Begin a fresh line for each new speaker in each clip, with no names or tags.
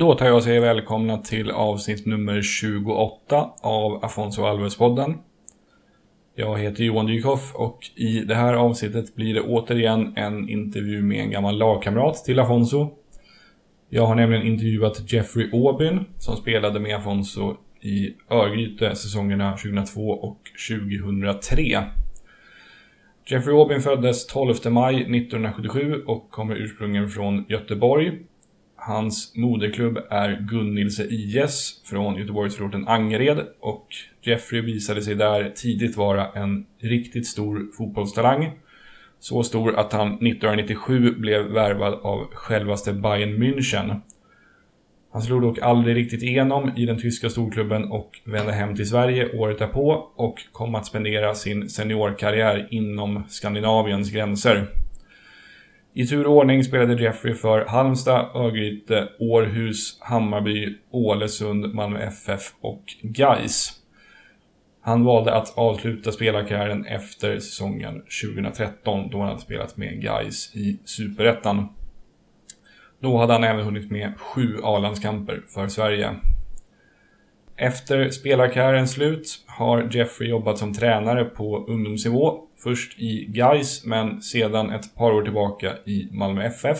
Då tar jag och säger välkomna till avsnitt nummer 28 av Afonso Alves-podden. Jag heter Johan Dykhoff och i det här avsnittet blir det återigen en intervju med en gammal lagkamrat till Afonso. Jag har nämligen intervjuat Jeffrey Aubyn som spelade med Afonso i Örgryte säsongerna 2002 och 2003. Jeffrey Aubyn föddes 12 maj 1977 och kommer ursprungligen från Göteborg. Hans moderklubb är Gunnilse IS från Göteborgsförorten Angered och Jeffrey visade sig där tidigt vara en riktigt stor fotbollstalang. Så stor att han 1997 blev värvad av självaste Bayern München. Han slog dock aldrig riktigt igenom i den tyska storklubben och vände hem till Sverige året därpå och kom att spendera sin seniorkarriär inom Skandinaviens gränser. I tur och ordning spelade Jeffrey för Halmstad, Örgryte, Århus, Hammarby, Ålesund, Malmö FF och Gais. Han valde att avsluta spelarkarriären efter säsongen 2013 då han hade spelat med Gais i Superettan. Då hade han även hunnit med sju A-landskamper för Sverige. Efter spelarkarriärens slut har Jeffrey jobbat som tränare på ungdomsnivå. Först i Gais men sedan ett par år tillbaka i Malmö FF.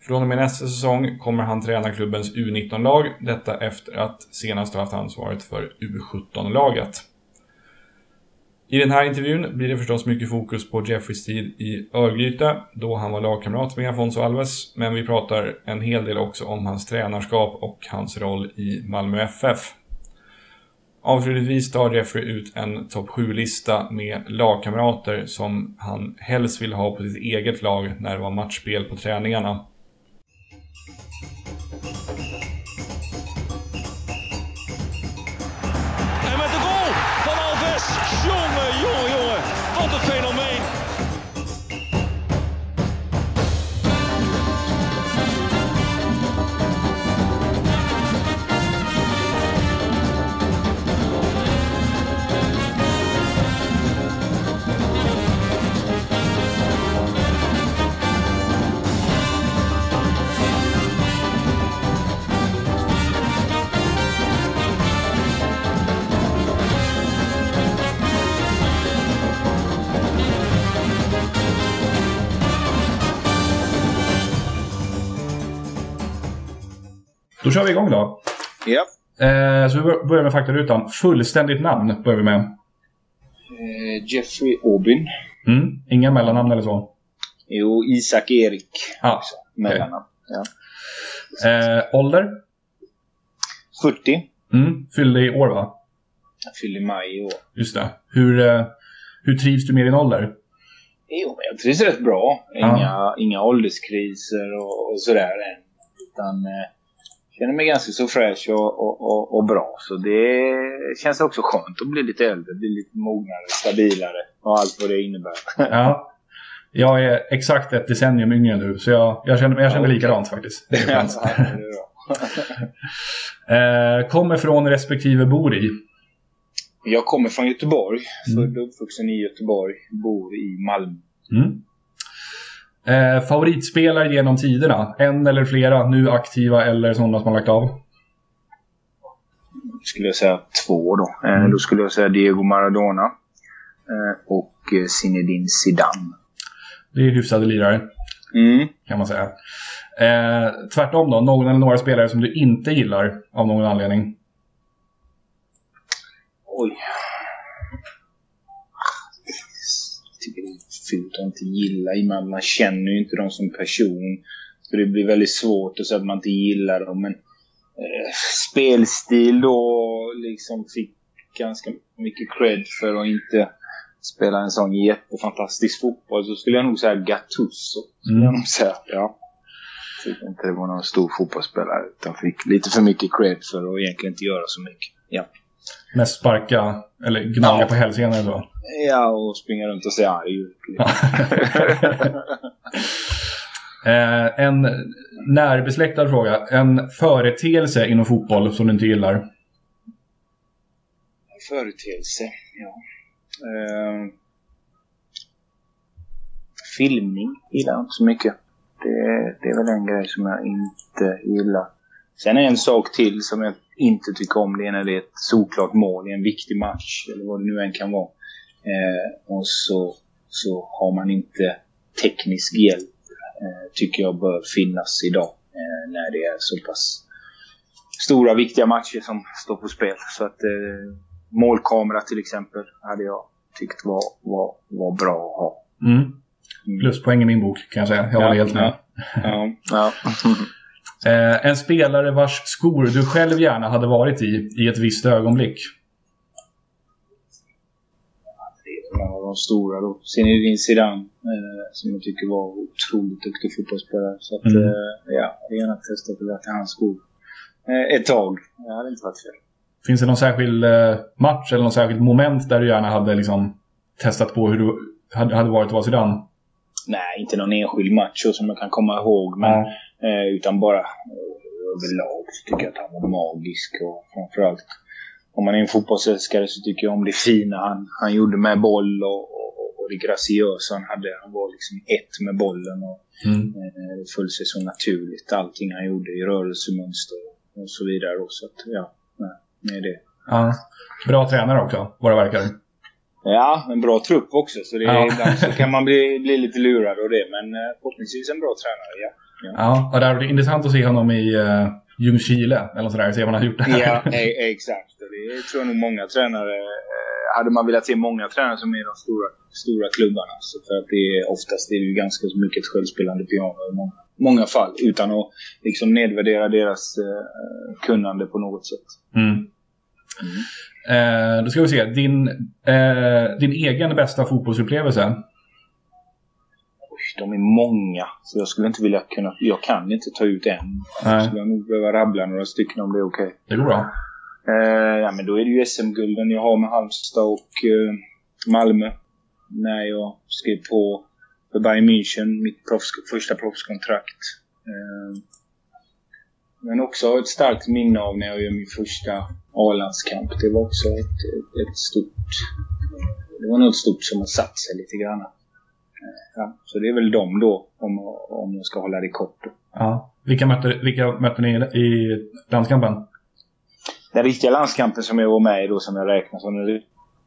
Från och med nästa säsong kommer han träna klubbens U19-lag. Detta efter att senast ha haft ansvaret för U17-laget. I den här intervjun blir det förstås mycket fokus på Jeffreys tid i Örgryte, då han var lagkamrat med Afonso Alves, men vi pratar en hel del också om hans tränarskap och hans roll i Malmö FF. Avslutningsvis tar Jeffrey ut en topp 7-lista med lagkamrater som han helst vill ha på sitt eget lag när det var matchspel på träningarna. Kör vi igång då.
Ja.
Eh, så vi börjar med faktarutan. Fullständigt namn börjar vi med.
Eh, Jeffrey Aubyn.
Mm. Inga mellannamn eller så?
Jo, Isak Erik.
Ah,
Mellannamn. Ja.
Eh, ålder?
40.
Mm. Fyllde i år va?
Jag fyller i maj i år.
Just det. Hur, eh, hur trivs du med din ålder?
Jo, jag trivs rätt bra. Inga, inga ålderskriser och, och sådär än. Utan eh, känner mig ganska så fräsch och, och, och, och bra. Så det känns också skönt att bli lite äldre. Bli lite mognare, stabilare och allt vad det innebär.
Ja. Jag är exakt ett decennium yngre än du, så jag, jag känner, jag känner likadant faktiskt. Eh, kommer från respektive bor i.
Jag kommer från Göteborg.
Mm.
Född och uppvuxen i Göteborg. Bor i Malmö.
Mm. Eh, favoritspelare genom tiderna? En eller flera nu aktiva eller sådana som har lagt av?
skulle jag säga två då. Eh, Då skulle jag säga Diego Maradona eh, och eh, Zinedine Zidane.
Det är hyfsade lirare,
Mm.
kan man säga. Eh, tvärtom då, någon eller några spelare som du inte gillar av någon anledning?
Oj. Fult att inte gilla. Man, man känner ju inte dem som person. Så det blir väldigt svårt att säga att man inte gillar dem. Men eh, spelstil då liksom fick ganska mycket cred för att inte spela en sån jättefantastisk fotboll. Så skulle jag nog säga Gattuso. Skulle jag nog säga. Ja. Tyckte inte det var någon stor fotbollsspelare. Utan fick lite för mycket cred för att egentligen inte göra så mycket. Ja.
Mest sparka eller gnaga
Ja.
på hälsenan då?
Ja, och springa runt och se arg ut.
Eh, en närbesläktad fråga. En företeelse inom fotboll som du inte gillar?
Företeelse, ja. Eh, filmning gillar jag inte så mycket. Det, det är väl en grej som jag inte gillar. Sen är en sak till som jag inte tycker om. Det är när det är ett solklart mål i en viktig match. Eller vad det nu än kan vara. Eh, och så, så har man inte teknisk hjälp. Eh, tycker jag bör finnas idag. Eh, när det är så pass stora viktiga matcher som står på spel. Så att eh, målkamera till exempel hade jag tyckt var, var, var bra att ha.
Mm. Pluspoäng i min bok kan jag säga. Jag håller helt med.
Ja. ja.
Eh, en spelare vars skor du själv gärna hade varit i, i ett visst ögonblick?
Det är en av de stora då. Zinedine Zidane, eh, som jag tycker var otroligt duktig fotbollsspelare. Så att,
Mm.
eh, ja, jag gärna testat att vara till hans skor. Eh, ett tag. Det hade inte varit fel.
Finns det någon särskild eh, match eller någon särskild moment där du gärna hade liksom, testat på hur du hade, hade varit att vara Zidane?
Nej, inte någon enskild match som jag kan komma ihåg. Men, eh, utan bara eh, överlag så tycker jag att han var magisk. Och framförallt om man är en fotbollsälskare så tycker jag om det fina han, han gjorde med boll och, och, och det graciösa han hade. Han var liksom ett med bollen och
Mm.
eh, det föll sig så naturligt. Allting han gjorde i rörelsemönster och så vidare. Och så att, ja, nej, det.
Ja. Bra tränare också, vad det verkar.
Ja, en bra trupp också. Så det,
Ja.
ibland så kan man bli, bli lite lurad av det. Men eh, förhoppningsvis en bra tränare, ja.
Ja, och det hade varit intressant att se honom i uh, Ljungskile eller sådär, se vad han har gjort där.
Ja, e- exakt. Och det tror jag nog många tränare... Eh, hade man velat se många tränare som är i de stora, stora klubbarna. Så för att det är oftast är det ju ganska så mycket ett självspelande piano i många, många fall. Utan att liksom nedvärdera deras eh, kunnande på något sätt.
Mm. Eh, då ska vi se, din, eh, din egen bästa fotbollsupplevelse?
Oj, de är många. Så jag skulle inte vilja kunna... Jag kan inte ta ut en.
Nej.
Jag skulle nog behöva rabbla några stycken om det är okej.
Det går bra.
Eh, ja, men då är det ju SM-gulden jag har med Halmstad och eh, Malmö. När jag skrev på för Bayern München, mitt proffs, första proffskontrakt. Eh, men också ett starkt minne av när jag gör min första A-landskamp. Det var också ett, ett, ett stort... Det var något stort som har satt sig lite grann. Eh, ja, så det är väl de då, om, om jag ska hålla det kort. Då.
Ja. Vilka, mötte, vilka mötte ni i landskampen?
Den riktiga landskampen som jag var med i då, som jag räknar som den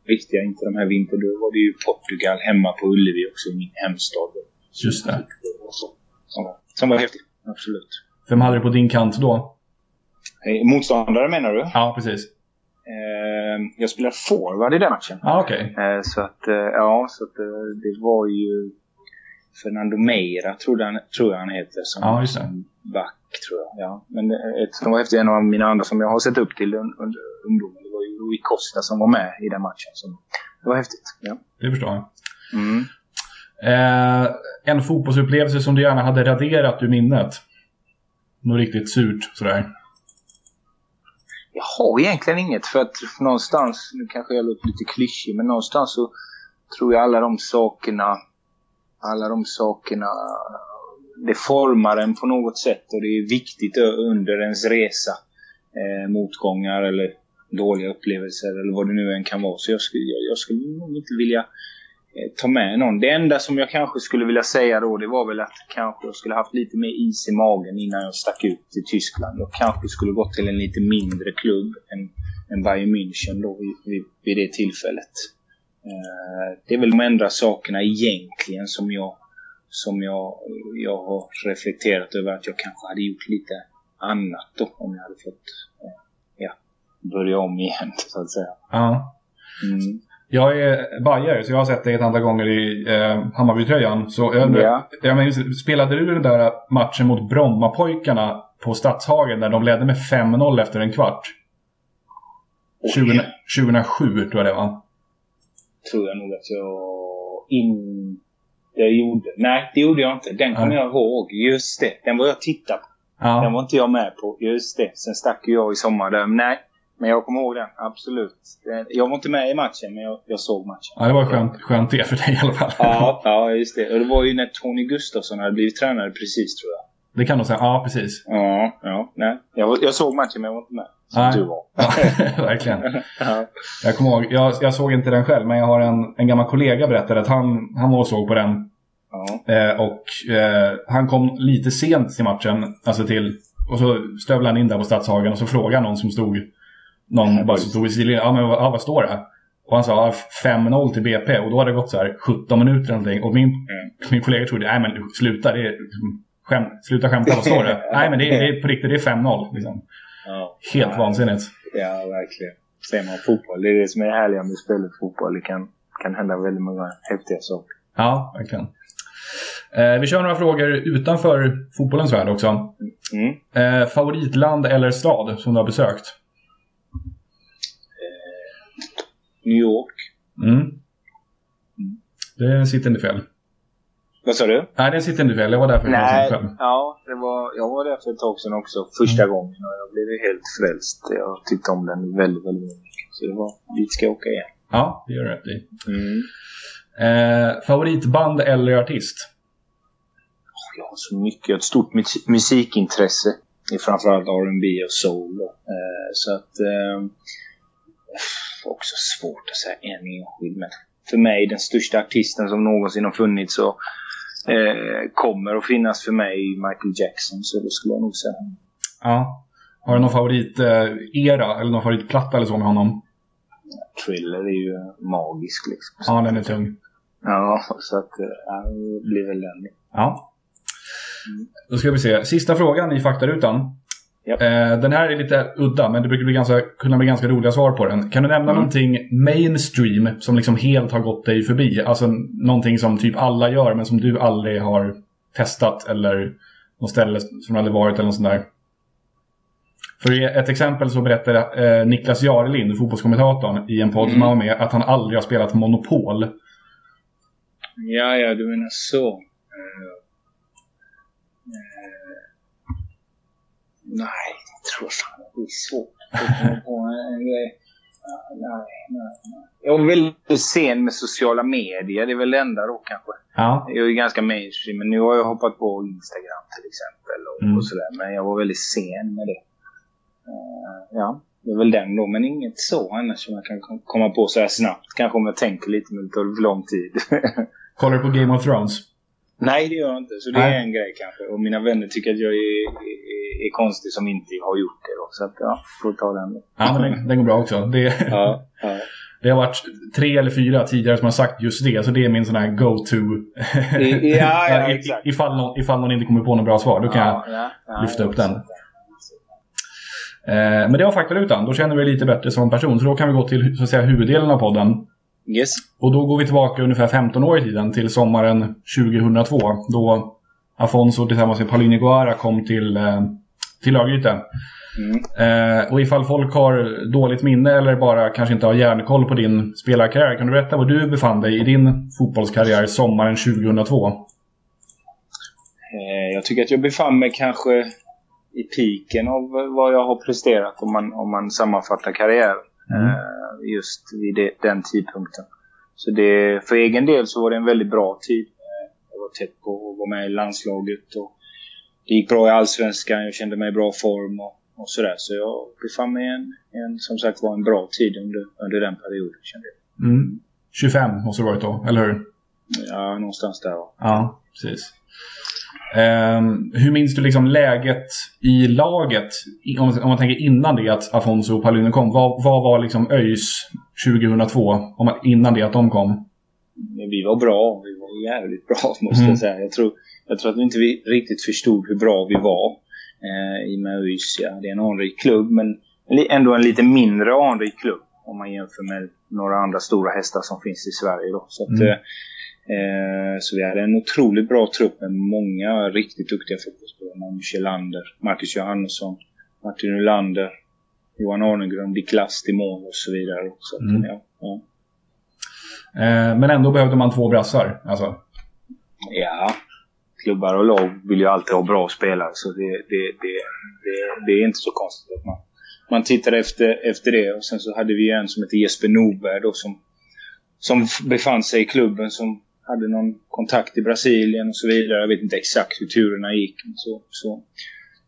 riktiga, inte de här vinter, då var det ju Portugal hemma på Ullevi också, i min hemstad.
Just det.
Som var, som var häftigt, absolut.
Vem hade du på din kant då?
Eh, Motståndare menar du?
Ja, precis.
Eh, jag spelade forward i den matchen.
Ja, okej.
Eh, så att, ja, så att det var ju Fernando Meira, tror, han, tror jag han heter, som,
det.
som back, tror jag. Ja. Men ett som var häftigt, en av mina andra som jag har sett upp till un, under ungdomen, det var ju Rui Costa som var med i den matchen. Så det var häftigt. Ja.
Det förstår jag.
Mm.
Eh, en fotbollsupplevelse som du gärna hade raderat ur minnet? Något riktigt surt sådär.
Jag har egentligen inget för att någonstans, nu kanske jag låter lite klyschig, men någonstans så tror jag alla de sakerna, alla de sakerna, det formar en på något sätt och det är viktigt under ens resa. Eh, motgångar eller dåliga upplevelser eller vad det nu än kan vara. Så jag skulle, jag, jag skulle nog inte vilja ta med någon. Det enda som jag kanske skulle vilja säga då, det var väl att kanske jag skulle haft lite mer is i magen innan jag stack ut till Tyskland. Jag kanske skulle gått till en lite mindre klubb än, än Bayern München då vid, vid, vid det tillfället. Eh, det är väl de enda sakerna egentligen som jag, som jag, jag har reflekterat över att jag kanske hade gjort lite annat då om jag hade fått eh, ja, börja om igen så att säga.
Ja.
Mm.
Jag är bajare, så jag har sett dig ett antal gånger i eh, Hammarbytröjan. Så jag
Ja.
jag minns, spelade du den där matchen mot Brommapojkarna på Stadshagen där de ledde med 5-0 efter en kvart? 20, 2007 tror jag det var.
tror jag nog att jag inte gjorde. Nej, det gjorde jag inte. Den kommer jag ihåg. Just det. Den var jag tittade på. Den
Ja,
var inte jag med på. Just det. Sen stack jag i sommar där. Nej, men jag kommer ihåg den. Absolut. Den- Jag var inte med i matchen, men jag, jag såg matchen.
ja det var skönt, skönt det för dig i alla fall.
Ja, ja, just det. Och det var ju när Tony Gustafsson hade blivit tränare precis, tror jag.
Det kan du säga. Ja, precis.
Ja, ja. Nej. Jag, jag såg matchen, men jag var inte med. Som
Nej.
du var.
Ja, verkligen.
Ja.
Jag kommer ihåg, jag, jag såg inte den själv, men jag har en, en gammal kollega berättade att han, han var och såg på den.
Ja.
Eh, och eh, han kom lite sent till matchen, alltså till Och så stövlade han in där på Stadshagen och så frågade någon som stod, någon bara sidlinjen, ja men ja, vad står det? Och han sa ja, 5-0 till BP och då hade det gått så här 17 minuter eller någonting. Och min,
Mm.
min kollega trodde, nej men sluta, det är, skämt, sluta skämta, vad står det? nej men det är, det är på riktigt, det är 5-0. Liksom.
Ja.
Helt
ja,
vansinnigt.
Ja, verkligen. Ser man fotboll, det är det som är det härliga med spelet fotboll. Det kan, kan hända väldigt många häftiga saker.
Ja, verkligen. Eh, vi kör några frågor utanför fotbollens värld också.
Mm.
Eh, favoritland eller stad som du har besökt?
New York.
Mm. Det sitter inte fel.
Vad sa du?
Nej, det sitter inte fel. Jag var där för
Nej,
själv.
ja, det var, jag var där för ett tag sedan också. Första gången. Och jag blev helt frälst. Jag tyckte om den väldigt, väldigt mycket. Så det var, dit ska jag åka igen.
Ja, det gör du rätt i.
Mm.
Eh, favoritband eller artist?
Jag har så mycket. Jag har ett stort mus- musikintresse. Det är framförallt R&B och soul. Eh, så att... Eh, också svårt att säga en enskild. Men för mig, den största artisten som någonsin har funnits och eh, kommer att finnas för mig Michael Jackson. Så det skulle jag nog säga.
Ja. Har du någon favorit-era eller någon favoritplatta eller så med honom?
Thriller är ju magisk liksom.
Ja, den är tung.
Ja, så att eh, ja, det blir väl den.
Ja. Då ska vi se. Sista frågan i faktarutan.
Japp.
Eh, den här är lite udda, men det brukar bli ganska, kunna bli ganska roliga svar på den. Kan du nämna
Mm.
någonting mainstream som liksom helt har gått dig förbi? Alltså någonting som typ alla gör, men som du aldrig har testat eller något ställe som du aldrig varit eller något sånt där. För ett exempel så berättade eh, Niklas Jarelind, fotbollskommentatorn, i en podd som
Mm.
han var med, att han aldrig har spelat Monopol.
Ja, ja, du menar så. Eh, eh, nej, jag tror fan det blir svårt att komma på en grej. Nej, nej, nej. Jag är väldigt sen med sociala medier. Det är väl det enda då kanske.
Ja.
Jag är ganska mainstream, men nu har jag hoppat på Instagram till exempel. Och,
Mm.
och sådär. Men jag var väldigt sen med det. Eh, ja, det är väl den då. Men inget så annars som jag kan kom- komma på så här snabbt. Kanske om jag tänker lite, men det tar lång tid.
Kollar du på Game of Thrones?
Nej, det gör jag inte. Så det
Nej.
är en grej kanske. Och mina vänner tycker att jag är, är, är konstig som inte har gjort det. Då. Så att, ja, får ta den.
Ja, den, den går bra också. Det,
Ja, ja.
det har varit tre eller fyra tidigare som har sagt just det, så det är min sån här go-to.
I- ja, ja, exakt.
ifall, någon, ifall någon inte kommer på något bra svar, då kan
ja, ja, ja,
lyfta upp den. jag... Eh, men det var faktarutan. Då känner vi lite bättre som person. Så då kan vi gå till så att säga, huvuddelen av podden.
Yes.
Och då går vi tillbaka ungefär 15 år i tiden, till sommaren 2002. Då Afonso tillsammans med Paulinho Guara kom till, eh, till Örgryte.
Mm.
Eh, och ifall folk har dåligt minne eller bara kanske inte har järnkoll på din spelarkarriär, kan du berätta var du befann dig i din fotbollskarriär sommaren 2002?
Eh, jag tycker att jag befann mig kanske i piken av vad jag har presterat om man, om man sammanfattar karriären.
Mm.
Eh, just vid det, den tidpunkten. Så det, för egen del så var det en väldigt bra tid. Eh, jag var tätt på att vara med i landslaget och det gick bra i Allsvenskan. Jag kände mig i bra form och, och sådär. Så jag befann mig i en, en, som sagt var en bra tid under, under den perioden. Kände jag.
Mm. 25 måste det varit då, eller hur?
Ja, någonstans där. va.
Ja, precis. Ehm, hur minns du liksom läget i laget? Om, om man tänker innan det att Afonso och Paulino kom. Vad, vad var liksom ÖIS 2002? Om man, innan det att de kom?
Men vi var bra. Vi var jävligt bra måste
Mm.
jag säga. Jag tror, jag tror att vi inte riktigt förstod hur bra vi var eh, i och med ÖIS. Ja. Det är en anrik klubb men ändå en lite mindre anrik klubb om man jämför med några andra stora hästar som finns i Sverige. Då. Så, att,
Mm.
Eh, så vi hade en otroligt bra trupp med många riktigt duktiga fotbollsspelare. Magnus Kjellander, Marcus Johannesson, Martin Nylander, Johan Arnegrund, Dick Last i mål och så vidare. Så att,
Mm.
ja, ja.
Eh, men ändå behövde man två brassar. Alltså.
Ja, klubbar och lag vill ju alltid ha bra spelare så det, det, det, det, det är inte så konstigt att man, man tittar efter, efter det. Och sen så hade vi en som heter Jesper Norberg då som, som befann sig i klubben som hade någon kontakt i Brasilien och så vidare. Jag vet inte exakt hur turerna gick. Men så, så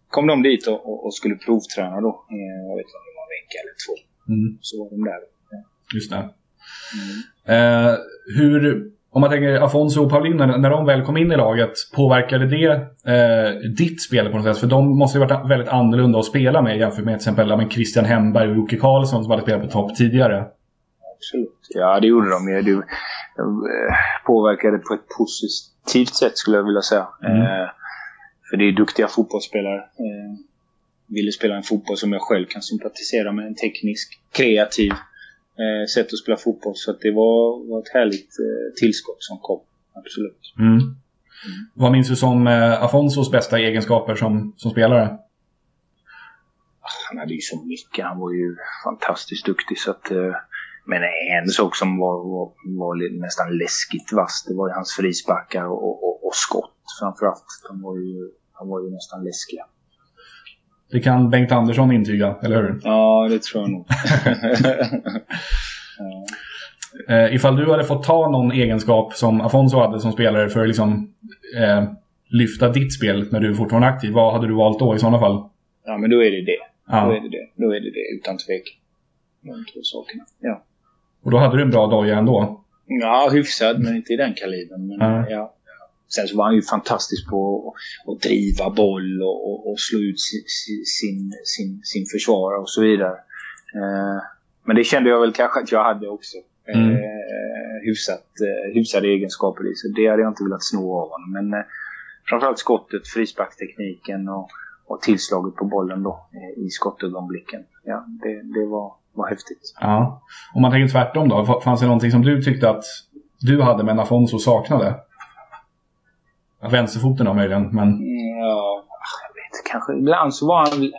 kom de dit och, och, och skulle provträna då. Eh, Jag vet inte om det var en vecka eller två.
Mm,
Så var de där. Ja.
just det.
Mm.
Eh, hur om man tänker Afonso och Paulino, när de väl kom in i laget, påverkade det eh, ditt spel på något sätt? För de måste ju varit väldigt annorlunda att spela med jämfört med till exempel Christian Hemberg och Jocke Karlsson som hade spelat på topp tidigare.
Absolut. Ja, det gjorde de ju. Eh, påverkade på ett positivt sätt skulle jag vilja säga. Mm. Eh, för det är duktiga fotbollsspelare. Eh, ville spela en fotboll som jag själv kan sympatisera med. En teknisk, kreativ sätt att spela fotboll. Så det var, var ett härligt tillskott som kom. Absolut.
Mm. Mm. Vad minns du som Afonsos bästa egenskaper som, som spelare?
Han hade ju så mycket. Han var ju fantastiskt duktig. Så att, eh, men en sak som var, var, var nästan läskigt vass, det var ju hans frisparkar och, och, och skott framförallt. De var ju, de var ju nästan läskiga.
Det kan Bengt Andersson intyga, eller hur?
Ja, det tror jag nog.
ja. Eh, ifall du hade fått ta någon egenskap som Afonso hade som spelare för att liksom, eh, lyfta ditt spel när du fortfarande är aktiv, vad hade du valt då i sådana fall?
Ja, men då är det det. Ja. Då är det det. Då är det det, utan tvekan. De två sakerna. Ja.
Och då hade du en bra doja ändå?
Ja, hyfsad, men inte i den kalibern. Men, ja. ja. Sen så var han ju fantastisk på att driva boll och, och, och slå ut sin, sin, sin, sin försvarare och så vidare. Eh, men det kände jag väl kanske att jag hade också. Eh, mm. hyfsat, eh, hyfsade egenskaper i. Så det hade jag inte velat sno av honom. Men eh, framförallt skottet, frisparkstekniken och, och tillslaget på bollen då i skottögonblicken. Ja, det, det var, var häftigt.
Ja. Om man tänker tvärtom då? Fanns det någonting som du tyckte att du hade men Afonso saknade? Vänsterfoten då möjligen, men...
Ja, jag vet kanske. Ibland så var han...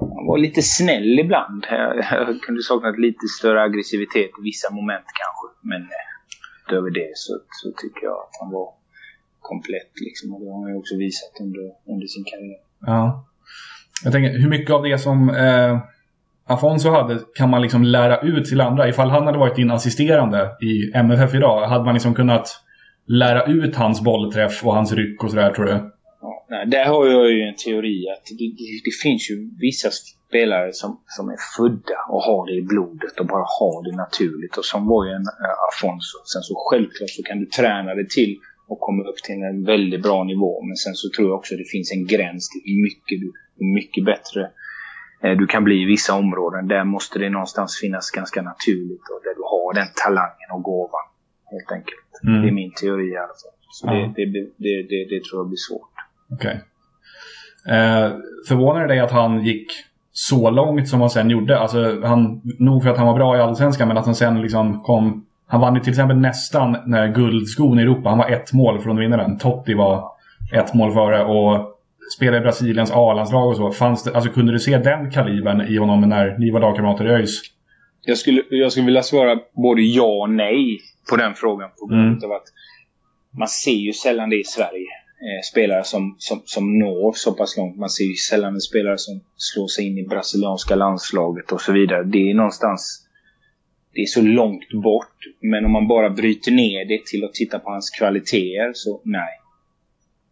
Han var lite snäll ibland. Jag kunde saknat lite större aggressivitet i vissa moment kanske. Men eh, utöver det så, så tycker jag att han var komplett liksom. Och det har han ju också visat under, under sin karriär.
Ja. Jag tänker, hur mycket av det som eh, Afonso hade kan man liksom lära ut till andra? Ifall han hade varit din assisterande i MFF idag, hade man liksom kunnat lära ut hans bollträff och hans ryck och sådär tror du?
Ja, nej, där har jag ju en teori att det, det, det, finns ju vissa spelare som, som är födda och har det i blodet och bara har det naturligt. Och som var ju en äh, Afonso. Sen så självklart så kan du träna det till och komma upp till en väldigt bra nivå. Men sen så tror jag också att det finns en gräns till hur mycket, du, hur mycket bättre du kan bli i vissa områden. Där måste det någonstans finnas ganska naturligt och där du har den talangen och gåvan. Helt enkelt. Mm. Det är min teori i alla fall. Så ja. det, det, det, det, tror jag blir svårt.
Okej. Okay. Eh, förvånar det dig att han gick så långt som han sen gjorde? Alltså, han, nog för att han var bra i Allsvenskan, men att han sen liksom kom... Han vann ju till exempel nästan när guldskon i Europa. Han var ett mål från att vinna den. Totti var ett mål före och spelade i Brasiliens A-landslag och så. Fanns det, alltså, kunde du se den kalibern i honom när ni var lagkamrater i ÖIS?
Jag skulle, jag skulle vilja svara både ja och nej på den frågan. På grund mm. av att man ser ju sällan det i Sverige. Eh, spelare som, som, som når så pass långt. Man ser ju sällan en spelare som slår sig in i brasilianska landslaget och så vidare. Det är någonstans... Det är så långt bort. Men om man bara bryter ner det till att titta på hans kvaliteter så nej.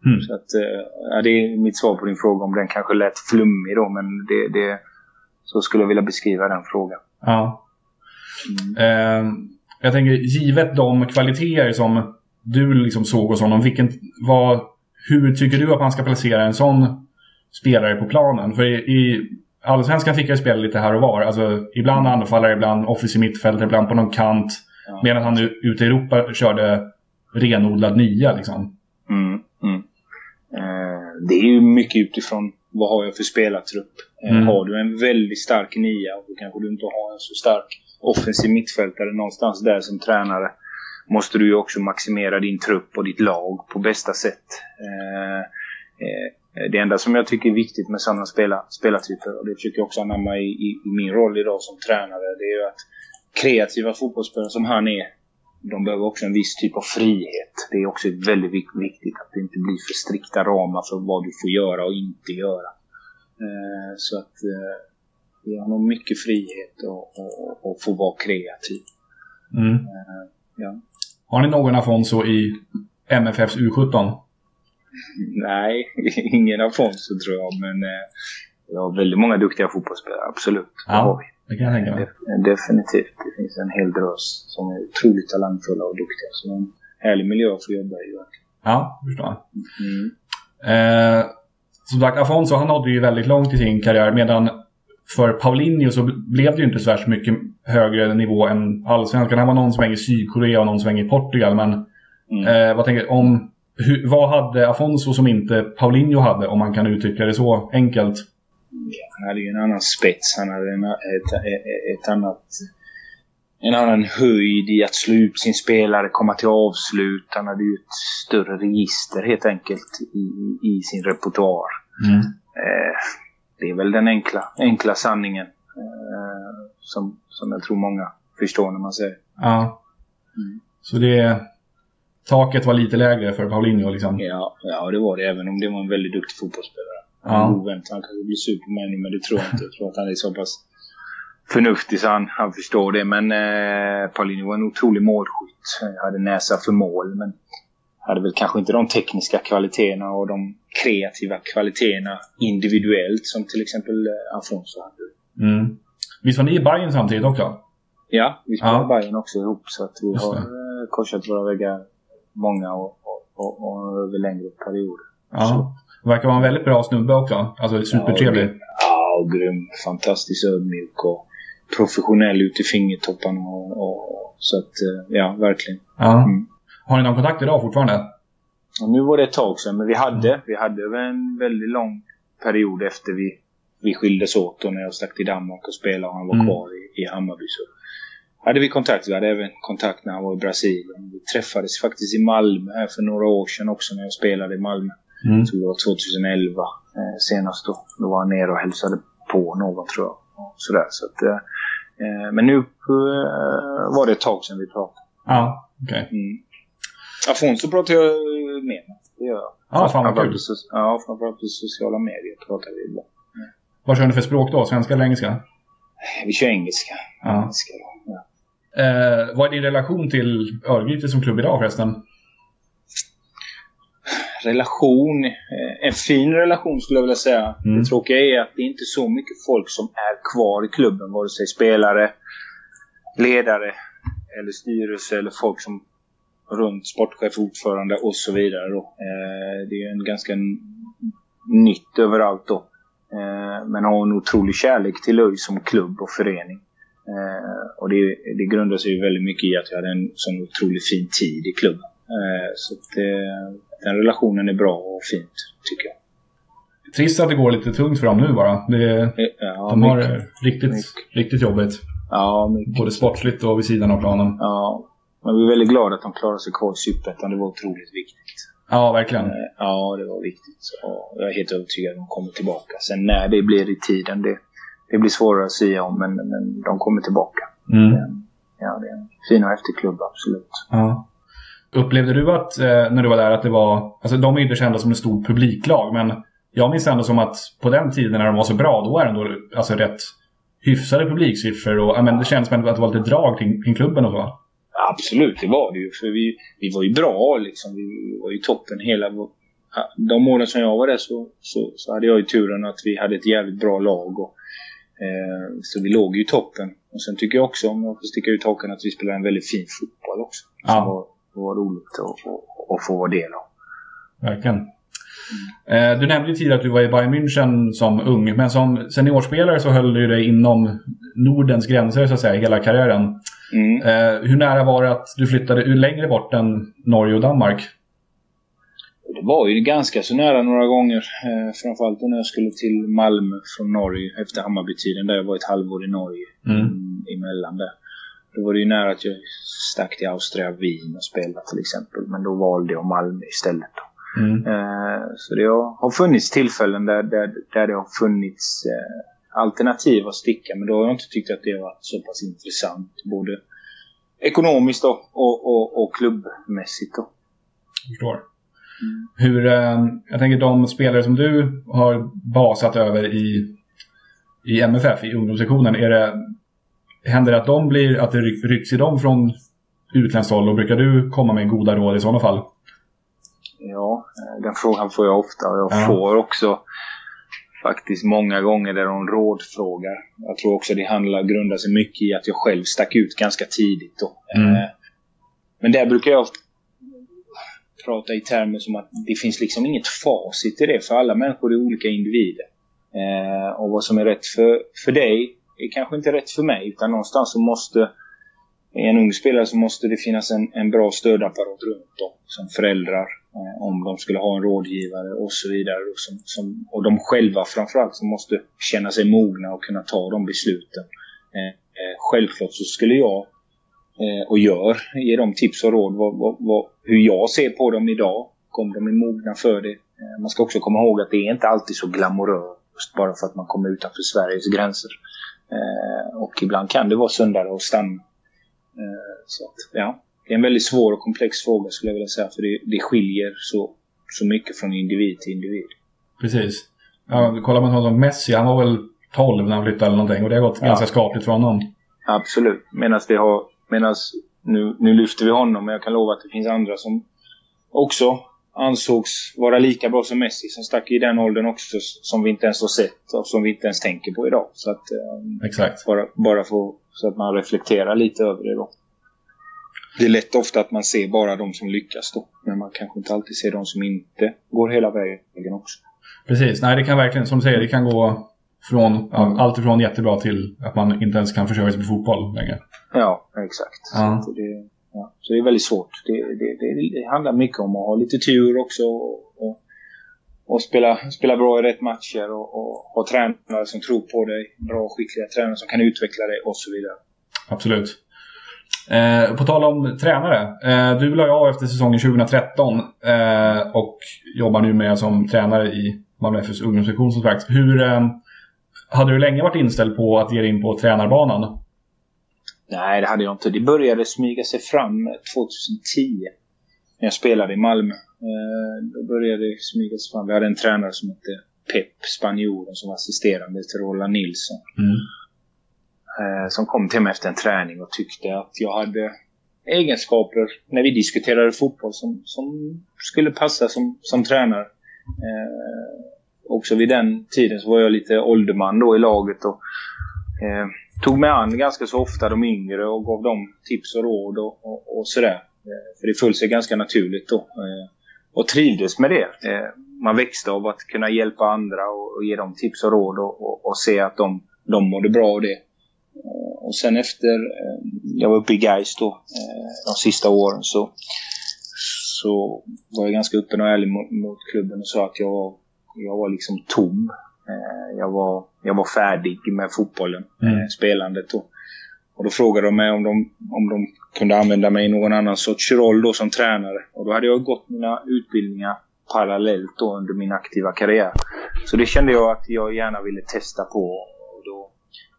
Mm. Så att, eh, ja, det är mitt svar på din fråga. Om den kanske lät flummig då, men det, det, så skulle jag vilja beskriva den frågan.
Ja. Mm. Eh, jag tänker, givet de kvaliteter som du liksom såg hos honom, vilken, vad, hur tycker du att man ska placera en sån spelare på planen? För i, i Allsvenskan fick jag spela lite här och var. Alltså, ibland anfallare, ibland offensiv mittfältare, ibland på någon kant. Ja. Medan han ute i Europa körde renodlad nia. Liksom.
Det är ju mycket utifrån vad har jag för spelartrupp. Eh, mm. Har du en väldigt stark nia, då kanske du inte har en så stark offensiv mittfältare någonstans där som tränare måste du ju också maximera din trupp och ditt lag på bästa sätt. Eh, eh, det enda som jag tycker är viktigt med sådana spela, spelartyper, och det försöker jag också anamma i, i, min roll idag som tränare, det är ju att kreativa fotbollsspelare som han är, de behöver också en viss typ av frihet. Det är också väldigt viktigt att det inte blir för strikta ramar för vad du får göra och inte göra. Eh, så att ge honom mycket frihet och, och, och få vara kreativ.
Mm. Ja. Har ni någon Afonso i MFFs U17?
Nej, ingen Afonso tror jag, men eh, vi har väldigt många duktiga fotbollsspelare, absolut.
Det ja, har vi. Det kan jag tänka mig.
Definitivt. Det finns en hel drös som är otroligt talangfulla och duktiga. Så en härlig miljö att få jobba i.
Ja, förstår jag.
Mm.
Eh, som sagt, Afonso han nådde ju väldigt långt i sin karriär medan för Paulinho så blev det ju inte så värst mycket högre nivå än allsvenskan. Han var någon sväng i Sydkorea och någon sväng i Portugal. Men
Mm.
eh, vad tänker om hur, vad hade Afonso som inte Paulinho hade, om man kan uttrycka det så enkelt?
Han hade ju en annan spets. Han hade en, ett, ett, ett annat... En annan höjd i att slå ut sin spelare, komma till avslut. Han hade ju ett större register helt enkelt i, i, i sin repertoar.
Mm.
Eh, det är väl den enkla, enkla sanningen. Eh, som, som jag tror många förstår när man säger.
Ja.
Mm.
Så det... Taket var lite lägre för Paulinho liksom.
Ja, ja, det var det. Även om det var en väldigt duktig fotbollsspelare.
Ja.
Han är ovänt. Han kanske blir sur på nu, men det tror jag inte. Jag tror att han är så pass förnuftig så han, han förstår det. Men eh, Paulinho var en otrolig målskytt. Jag hade näsa för mål, men hade väl kanske inte de tekniska kvaliteterna och de kreativa kvaliteterna individuellt som till exempel eh, Afonso hade.
Mm. Visst var ni i Bayern samtidigt också?
Ja, vi spelade
Ja.
Bayern också ihop så att vi
Just
har
det.
eh, korsat våra väggar många och, och, och, och över längre perioder.
Ja. Verkar vara en väldigt bra snubbe också. Alltså supertrevlig.
Ja, och grym. Fantastiskt ödmjuk och professionell ut i fingertopparna. Och, och, så att, eh, ja, verkligen.
Ja.
Mm.
Har ni någon kontakt idag fortfarande?
Och nu var det ett tag sedan, men vi hade, vi hade en väldigt lång period efter vi, vi skildes åt och när jag stack till Danmark och spelade och han var
Mm.
kvar i, i Hammarby. Så hade vi kontakt. Vi hade även kontakt när han var i Brasilien. Vi träffades faktiskt i Malmö här för några år sedan också när jag spelade i Malmö.
Mm.
Tror det var 2011 eh, senast då. Då var han nere och hälsade på någon tror jag. Och Sådär, så att, eh, eh, men nu eh, var det ett tag sedan vi pratade.
Ja, okej.
Mm. Afonso pratar jag med med. Det gör jag.
Ja, fan vad kul.
Ja, framförallt på sociala medier pratar vi ibland.
Vad kör ni för språk då? Svenska eller engelska?
Vi kör engelska.
Ja.
engelska. Ja.
Eh, vad är din relation till Örgryte som klubb idag förresten?
Relation. eh, En fin relation skulle jag vilja säga.
Mm.
Det tråkiga är att det är inte är så mycket folk som är kvar i klubben. Vare sig spelare, ledare eller styrelse eller folk som runt sportchef, ordförande och så vidare. Då. Eh, Det är en ganska nytt överallt då. Eh, Men har en otrolig kärlek till ÖIS som klubb och förening. Eh, Och det, det grundar sig ju väldigt mycket i att jag hade en sån otroligt fin tid i klubben. Eh, Så att, eh, den relationen är bra och fint, tycker jag.
Trist att det går lite tungt för dem nu bara. Det,
Ja,
de har
mycket.
riktigt,
mycket.
riktigt jobbigt.
Ja, mycket.
Både sportsligt och vid sidan av planen.
Ja. Men vi är väldigt glada att de klarade sig kvar i Superettan. Det var otroligt viktigt.
Ja, verkligen.
Eh, Ja, det var viktigt. Och jag är helt övertygad att de kommer tillbaka. Sen när det blir i tiden, det, det blir svårare att säga om. Men, men de kommer tillbaka.
Mm.
Ja, det är en fin och häftig klubb, absolut.
Ja. Upplevde du att, eh, när du var där, att det var... Alltså de är inte kända som ett stort publiklag, men jag minns ändå som att på den tiden när de var så bra, då var det ändå alltså, rätt hyfsade publiksiffror. Och, men det känns som att det var lite drag kring, kring klubben och så.
Absolut, det var det ju. För vi, vi var ju bra liksom. Vi var ju toppen hela... De åren som jag var där så, så, så hade jag ju turen att vi hade ett jävligt bra lag. Och, eh, så vi låg ju i toppen. Och sen tycker jag också, om jag får sticka ut hakan, att vi spelade en väldigt fin fotboll också. Som
Ja.
var, var roligt att, att, få vara del av.
Verkligen. Eh, du nämnde tidigare att du var i Bayern München som ung, men som seniorspelare så höll du dig inom Nordens gränser så att säga, hela karriären.
Mm.
Eh, hur nära var det att du flyttade längre bort än Norge och Danmark?
Det var ju ganska så nära några gånger. Eh, framförallt när jag skulle till Malmö från Norge efter Hammarbytiden där jag var ett halvår i Norge.
Mm.
mm, emellan där. Då var det ju nära att jag stack till Austria Wien och spelade till exempel. Men då valde jag Malmö istället.
Mm.
Eh, så det har, funnits tillfällen där, där, där det har funnits eh, alternativ att sticka. Men då har jag inte tyckt att det har varit så pass intressant. Både ekonomiskt då, och, och, och klubbmässigt. Då.
Förstår. Hur, eh, jag tänker de spelare som du har basat över i, i MFF, i ungdomssektionen, är det, händer det att de blir, att det ry- rycks i dem från utländskt håll och brukar du komma med goda råd i sådana fall?
Ja, eh, den frågan får jag ofta och jag
Ja.
får också faktiskt många gånger där de rådfrågar. Jag tror också det handlar, grundar sig mycket i att jag själv stack ut ganska tidigt då.
Mm.
Eh, Men där brukar jag prata i termer som att det finns liksom inget facit i det för alla människor är olika individer. Eh, och vad som är rätt för, för dig är kanske inte rätt för mig utan någonstans så måste i en ung spelare så måste det finnas en, en bra stödapparat runt dem. Som föräldrar, eh, om de skulle ha en rådgivare och så vidare. Och, som, som, och de själva framförallt som måste känna sig mogna och kunna ta de besluten. Eh, eh, självklart så skulle jag, eh, och gör, ge dem tips och råd vad, vad, vad, hur jag ser på dem idag. Om de är mogna för det. Eh, man ska också komma ihåg att det är inte alltid så glamoröst bara för att man kommer utanför Sveriges gränser. Eh, och ibland kan det vara sundare att stanna Eh, så att, ja, det är en väldigt svår och komplex fråga skulle jag vilja säga. För det, det skiljer så, så mycket från individ till individ.
Precis. Ja, kollar man honom Messi, han var väl 12 när han flyttade eller någonting och det har gått ja. ganska skapligt för honom.
Absolut. Medan det har... Medans nu, nu lyfter vi honom, men jag kan lova att det finns andra som också ansågs vara lika bra som Messi som stack i den åldern också som vi inte ens har sett och som vi inte ens tänker på idag. Så att, um,
Exakt.
Bara, bara för, så att man reflekterar lite över det då. Det är lätt ofta att man ser bara de som lyckas då. Men man kanske inte alltid ser de som inte går hela vägen också.
Precis. Nej, det kan verkligen, som du säger, det kan gå från ja, allt ifrån jättebra till att man inte ens kan försörja sig på fotboll längre.
Ja, exakt. Ja. Det, ja. så det är väldigt svårt. Det, det, det, det handlar mycket om att ha lite tur också och, och spela, spela bra i rätt matcher och, och ha tränare som tror på dig. Bra skickliga tränare som kan utveckla dig och så vidare.
Absolut. Eh, på tal om tränare. Eh, du la av efter säsongen 2013 eh, och jobbar nu med som tränare i Malmö FFs ungdomssektion som sagt. Hur, eh, hade du länge varit inställd på att ge dig in på tränarbanan?
Nej, det hade jag inte. Det började smyga sig fram 2010 när jag spelade i Malmö. Eh, då började det smyga sig fram. Vi hade en tränare som hette Pep, spanjoren, som var assisterande till Roland Nilsson. Mm. Eh, som kom till mig efter en träning och tyckte att jag hade egenskaper när vi diskuterade fotboll som, som skulle passa som, som tränare. Eh, också vid den tiden så var jag lite ålderman då i laget och eh, tog mig an ganska så ofta de yngre och gav dem tips och råd och, och, och sådär. Eh, för det föll sig ganska naturligt då. Eh, och trivdes med det. Eh, man växte av att kunna hjälpa andra och, och ge dem tips och råd och, och, och, se att de, de mådde bra av det. Och sen efter jag var uppe i Gais då, de sista åren så, så var jag ganska öppen och ärlig mot, mot klubben och sa att jag, jag var liksom tom. Jag var, jag var färdig med fotbollen, mm. spelandet. Och, och då frågade de mig om de, om de kunde använda mig i någon annan sorts roll då som tränare. Och då hade jag gått mina utbildningar parallellt då under min aktiva karriär. Så det kände jag att jag gärna ville testa på. Och då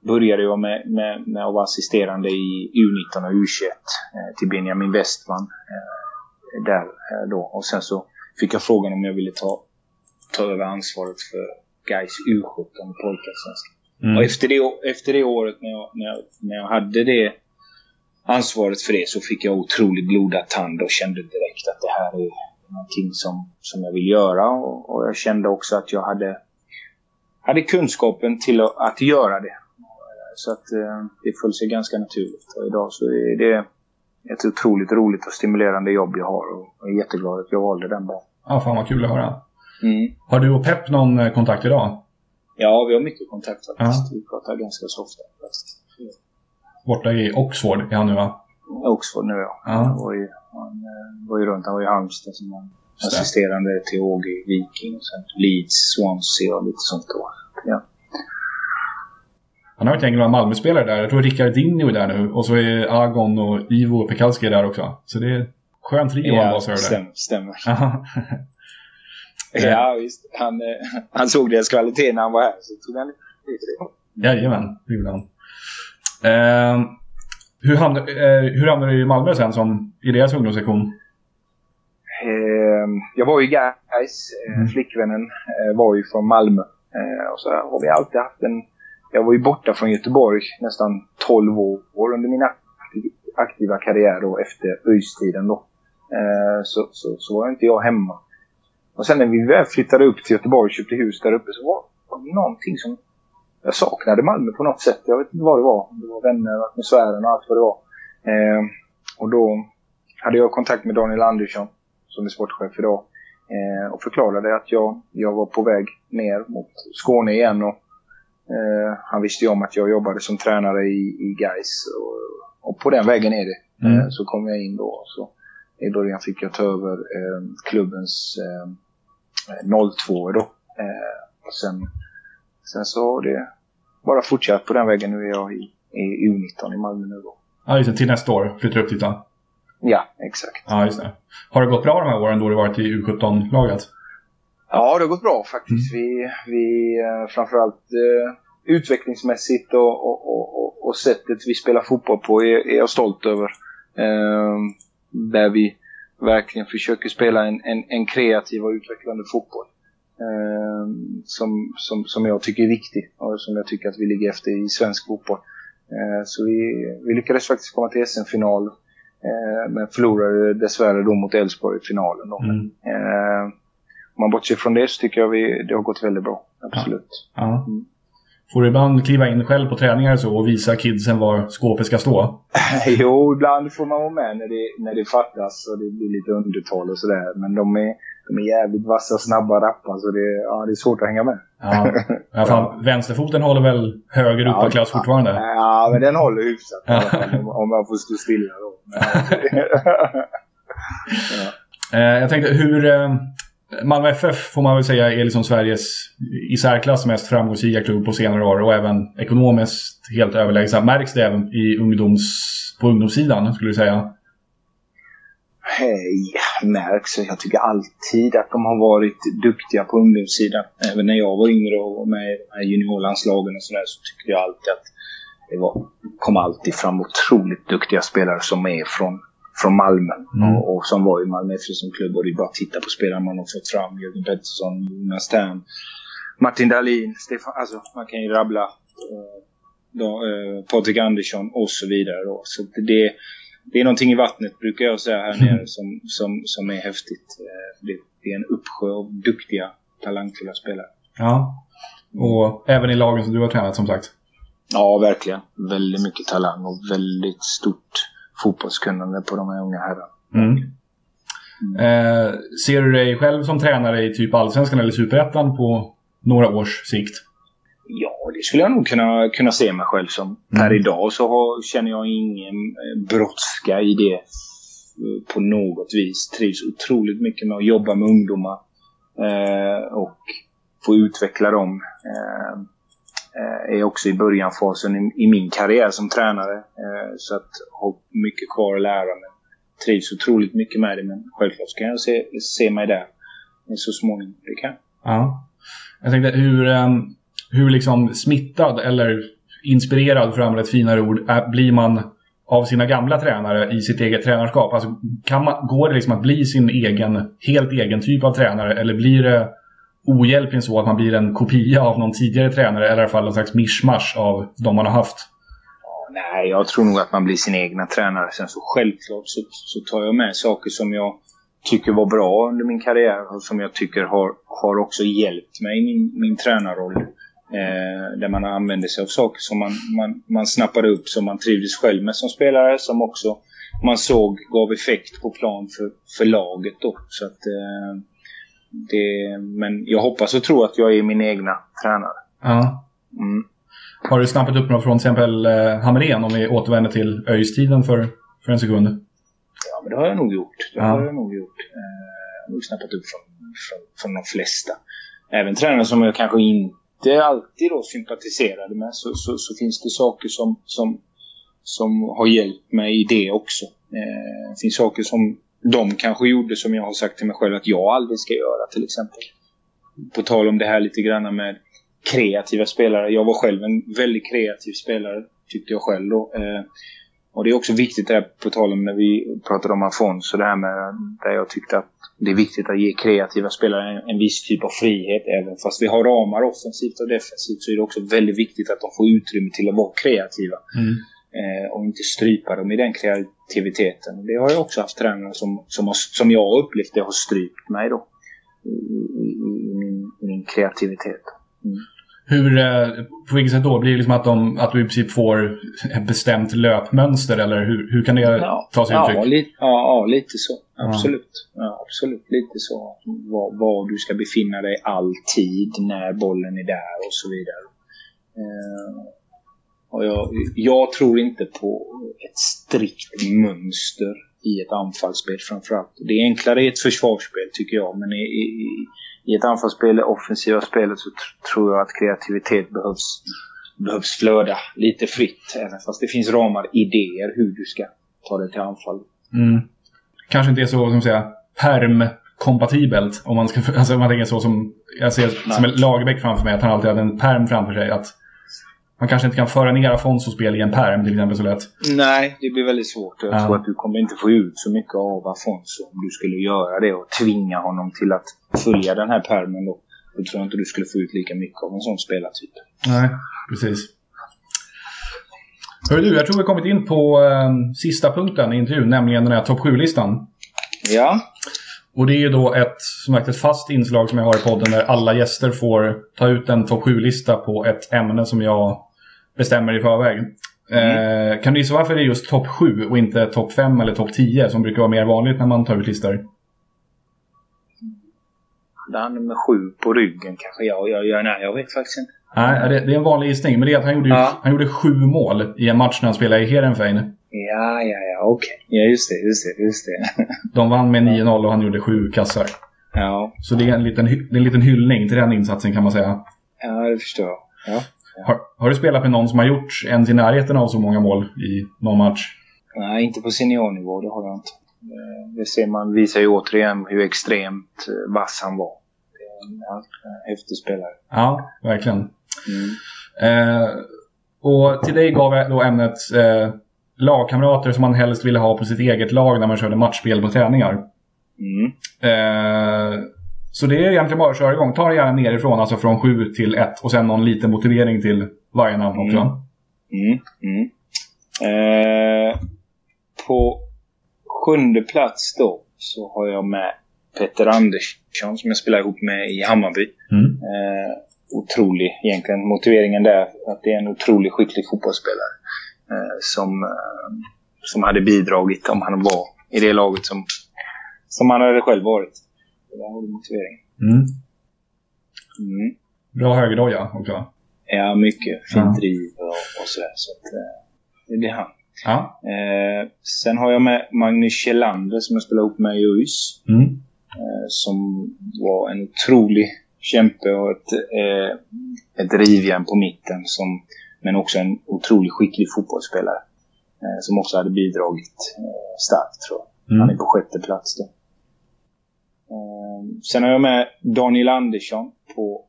började jag med, med, med att vara assisterande i U19 och U21 eh, till Benjamin Westman. Eh, där eh, då. Och sen så fick jag frågan om jag ville ta, ta över ansvaret för Gais U17 pojkar Mm. Och efter det, efter det året när jag, när, jag, när jag hade det ansvaret för det så fick jag otroligt blodad tand och kände direkt att det här är någonting som, som jag vill göra. Och, och jag kände också att jag hade, hade kunskapen till att, att göra det. Så att eh, det föll sig ganska naturligt. Och idag så är det ett otroligt roligt och stimulerande jobb jag har och jag är jätteglad att jag valde den banan.
Ja, fan vad kul att höra. Mm. Har du och Pep någon eh, kontakt idag?
Ja, vi har mycket kontakt faktiskt. Ja. Vi pratar ganska så ofta. Faktiskt.
Borta i Oxford är han nu va?
Oxford nu ja. ja. Han, var ju, han eh, var ju runt. Han var i Halmstad som han assisterande till Åge Viking. Och sen Leeds, Swansea och lite sånt då. Ja.
Han har ett gäng gamla Malmö-spelare där. Jag tror Rickard Dinho är där nu. Och så är Agon och Ivo Pekalski där också. Så det är skön trio
ja, han så stämmer. stämmer. Ja, visst. Han, eh, han såg deras kvalitet när han var här, så tog han.
Jajamän, det gjorde han. Eh, hur, hamnade, eh, hur hamnade du i Malmö sen som i deras ungdomssektion?
Eh, jag var ju guys. Eh, mm. Flickvännen eh, var ju från Malmö. Eh, och så har vi alltid haft en... Jag var ju borta från Göteborg nästan 12 år under min aktiva karriär då efter ÖIS-tiden då. så, så, så var inte jag hemma. Och sen när vi väl flyttade upp till Göteborg och köpte hus där uppe så var det någonting som... Jag saknade Malmö på något sätt. Jag vet inte vad det var. Det var vänner, atmosfären och allt vad det var. Eh, och då hade jag kontakt med Daniel Andersson som är sportchef idag. Eh, och förklarade att jag, jag var på väg ner mot Skåne igen. Och, eh, han visste ju om att jag jobbade som tränare i, i Gais och, och på den vägen är det.
Mm.
Eh, så kom jag in då. Så I början fick jag ta över eh, klubbens eh, 02 då. Eh, och sen, sen så har det bara fortsatt på den vägen. Nu är jag i, i U19 i Malmö nu då.
Ja, just det. Till nästa år flyttar du upp dit då?
Ja, exakt.
Ja, just det. Har det gått bra de här åren då du varit i U17-laget?
Ja, det har gått bra faktiskt. Vi, vi eh, framförallt eh, utvecklingsmässigt och, och, och, och, och sättet vi spelar fotboll på är, är jag stolt över. Eh, där vi verkligen försöker spela en, en, en kreativ och utvecklande fotboll. Eh, som, som, som jag tycker är viktig och som jag tycker att vi ligger efter i svensk fotboll. Eh, så vi, vi lyckades faktiskt komma till SM-final. Eh, men förlorade dessvärre då mot Elfsborg i finalen. Då.
Mm.
Eh, om man bortser från det så tycker jag vi, det har gått väldigt bra. Absolut.
Ja. Får du ibland kliva in själv på träningar så och visa kidsen var skåpet ska stå?
jo, ibland får man vara med när det, när det fattas och det blir lite undertal och sådär. Men de är, de är jävligt vassa, snabba, rappa så det, ja, det är svårt att hänga med.
Ja. Alla fall, vänsterfoten håller väl höger
Ja,
klass fortfarande?
Ja, men den håller hyfsat alla fall, om, om man får stå stilla då. Men,
Eh, jag tänkte hur... Malmö FF får man väl säga är liksom Sveriges i särklass mest framgångsrika klubb på senare år och även ekonomiskt helt överlägsna. Märks det även i ungdoms, på ungdomssidan skulle du säga?
Hey, märks. Jag tycker alltid att de har varit duktiga på ungdomssidan. Även när jag var yngre och var med i juniorlandslagen och sådär så tyckte jag alltid att det var, kom alltid fram otroligt duktiga spelare som är från, från Malmö.
Mm.
Och, och som var i Malmö FF som klubb. Och det är bara att titta på spelarna man har fått fram. Jörgen Pettersson, Jonas Tern, Martin Dahlin, Stefan, alltså man kan ju rabbla. Eh, då, eh, Patrik Andersson och så vidare. Då. Så det, det är någonting i vattnet brukar jag säga här nere som, som, som är häftigt. Eh, Det, det är en uppsjö av duktiga, talangfulla spelare.
Ja. Och även i lagen som du har tränat som sagt.
Ja, verkligen. Väldigt mycket talang och väldigt stort fotbollskunnande på de här unga herrarna.
Mm. Eh, ser du dig själv som tränare i typ Allsvenskan eller Superettan på några års sikt?
Ja, det skulle jag nog kunna, kunna se mig själv som. Per idag så har, känner jag ingen eh, brådska i det eh, på något vis. Trivs otroligt mycket med att jobba med ungdomar eh, och få utveckla dem. Eh, Eh, är också i börjanfasen i, min karriär som tränare. Eh, så att har mycket kvar att lära men trivs otroligt mycket med det. Men självklart ska jag se, se mig där så småningom. Det kan.
Ja. Jag tänkte hur, ehm, hur liksom smittad eller inspirerad, för att använda ett finare ord, blir man av sina gamla tränare i sitt eget tränarskap? Alltså, kan man, går det liksom att bli sin egen, helt egen typ av tränare eller blir det ohjälpligen så att man blir en kopia av någon tidigare tränare eller i alla fall en slags mischmasch av de man har haft?
Nej, jag tror nog att man blir sin egna tränare. Sen så självklart så, så tar jag med saker som jag tycker var bra under min karriär och som jag tycker har, har också hjälpt mig i min, min tränarroll. Eh, där man använder sig av saker som man, man, man snappade upp som man trivdes själv med som spelare som också man såg gav effekt på plan för, för laget då. Så att, eh, det, men jag hoppas och tror att jag är min egna tränare.
Ja.
Mm.
Har du snappat upp något från till exempel eh, Hamrén om vi återvänder till ÖIS-tiden för, för en sekund?
Ja, men det har jag nog gjort. Det
Ja.
har jag nog gjort. Eh, jag har nog snappat upp från, från, från de flesta. Även tränare som jag kanske inte alltid då sympatiserade med så, så, så finns det saker som, som, som har hjälpt mig i det också. Eh, det finns saker som de kanske gjorde som jag har sagt till mig själv att jag aldrig ska göra till exempel. På tal om det här lite grann med kreativa spelare. Jag var själv en väldigt kreativ spelare, tyckte jag själv då. Eh, och det är också viktigt där på tal om när vi pratade om Afonso, det här med där jag tyckte att det är viktigt att ge kreativa spelare en, en viss typ av frihet. Även fast vi har ramar offensivt och defensivt så är det också väldigt viktigt att de får utrymme till att vara kreativa.
Mm.
Eh, och inte strypa dem i den kreativiteten. Det har jag också haft tränare som, som, har, som jag har upplevt det har strypt mig då. I, i, i, min, min kreativitet. Mm.
Hur, eh, på vilket sätt då? Blir det liksom att, de, att du i princip får ett bestämt löpmönster eller hur, hur kan det
Ja,
ta sig
ja,
uttryck?
li, ja, ja, lite så. Absolut. Ja. absolut, lite så. Var, var du ska befinna dig alltid när bollen är där och så vidare. Eh, och jag, jag tror inte på ett strikt mönster i ett anfallsspel framförallt. Det är enklare i ett försvarsspel tycker jag, men i, i, i ett anfallsspel, det offensiva spelet, så tr- tror jag att kreativitet behövs, behövs flöda lite fritt. Även fast det finns ramar, idéer hur du ska ta dig till anfall.
Mm. Kanske inte är så, som säga, perm-kompatibelt. Om man, ska, alltså, om man tänker så som... Jag ser som en Lagerbäck framför mig, att han alltid hade en perm framför sig. Att man kanske inte kan föra ner Afonsos spel i en perm till exempel så lätt.
Nej, det blir väldigt svårt. Jag
Ja.
tror att du kommer inte få ut så mycket av Afonso om du skulle göra det och tvinga honom till att följa den här permen då. Då tror jag inte du skulle få ut lika mycket av en sån spelartyp.
Nej, precis. Hörru du, jag tror vi har kommit in på eh, sista punkten i intervjun, nämligen den här topp 7-listan.
Ja,
Och det är ju då ett, som sagt, ett fast inslag som jag har i podden där alla gäster får ta ut en topp 7-lista på ett ämne som jag bestämmer i förväg. Eh, kan du gissa varför det är just topp 7 och inte topp 5 eller topp 10 som brukar vara mer vanligt när man tar ut listor?
hade han nummer sju på ryggen kanske? Jag, jag, jag, nej, jag vet faktiskt inte.
Nej, det, det är en vanlig gissning, men det är att han gjorde,
Ja.
han gjorde sju mål i en match när han spelade i Heerenveen.
Ja, ja, ja, okej. Ja, just det, just det, just det.
De vann med 9-0 och han gjorde sju kassar.
ja,
Så det är en liten, det är en liten hyllning till den insatsen kan man säga.
ja, det förstår jag. Ja.
Har, har du spelat med någon som har gjort ens i närheten av så många mål i någon match?
Nej, inte på seniornivå, det har jag inte. Eh, Det ser man, visar ju återigen hur extremt eh, vass han var. Ja, häftig spelare.
Ja, verkligen.
Mm.
Eh, och till dig gav jag då ämnet eh, lagkamrater som man helst ville ha på sitt eget lag när man körde matchspel på träningar.
Mm.
Eh, så det är egentligen bara att köra igång. Ta det gärna nerifrån, alltså från 7 till 1 och sen någon liten motivering till varje namn också.
Mm. Mm. Eh, på sjunde plats då så har jag med Petter Andersson som jag spelar ihop med i Hammarby.
Mm.
Eh, otrolig egentligen. Motiveringen där att det är en otroligt skicklig fotbollsspelare. Eh, som, eh, som hade bidragit om han var i det laget som, som han hade själv varit. Så Där har du motiveringen.
Mm.
Mm.
Bra högerdoja också.
Ja, mycket fint driv och, och sådär. Så att, eh, det är han.
Ja.
Eh, sen har jag med Magnus Kjellander som jag spelar ihop med i ÖIS.
Mm.
Eh, som var en otrolig kämpe och ett, eh, ett rivjärn på mitten. Som, men också en otroligt skicklig fotbollsspelare. Eh, som också hade bidragit eh, starkt tror jag. Han är
Mm.
på sjätte plats då. Eh, sen har jag med Daniel Andersson på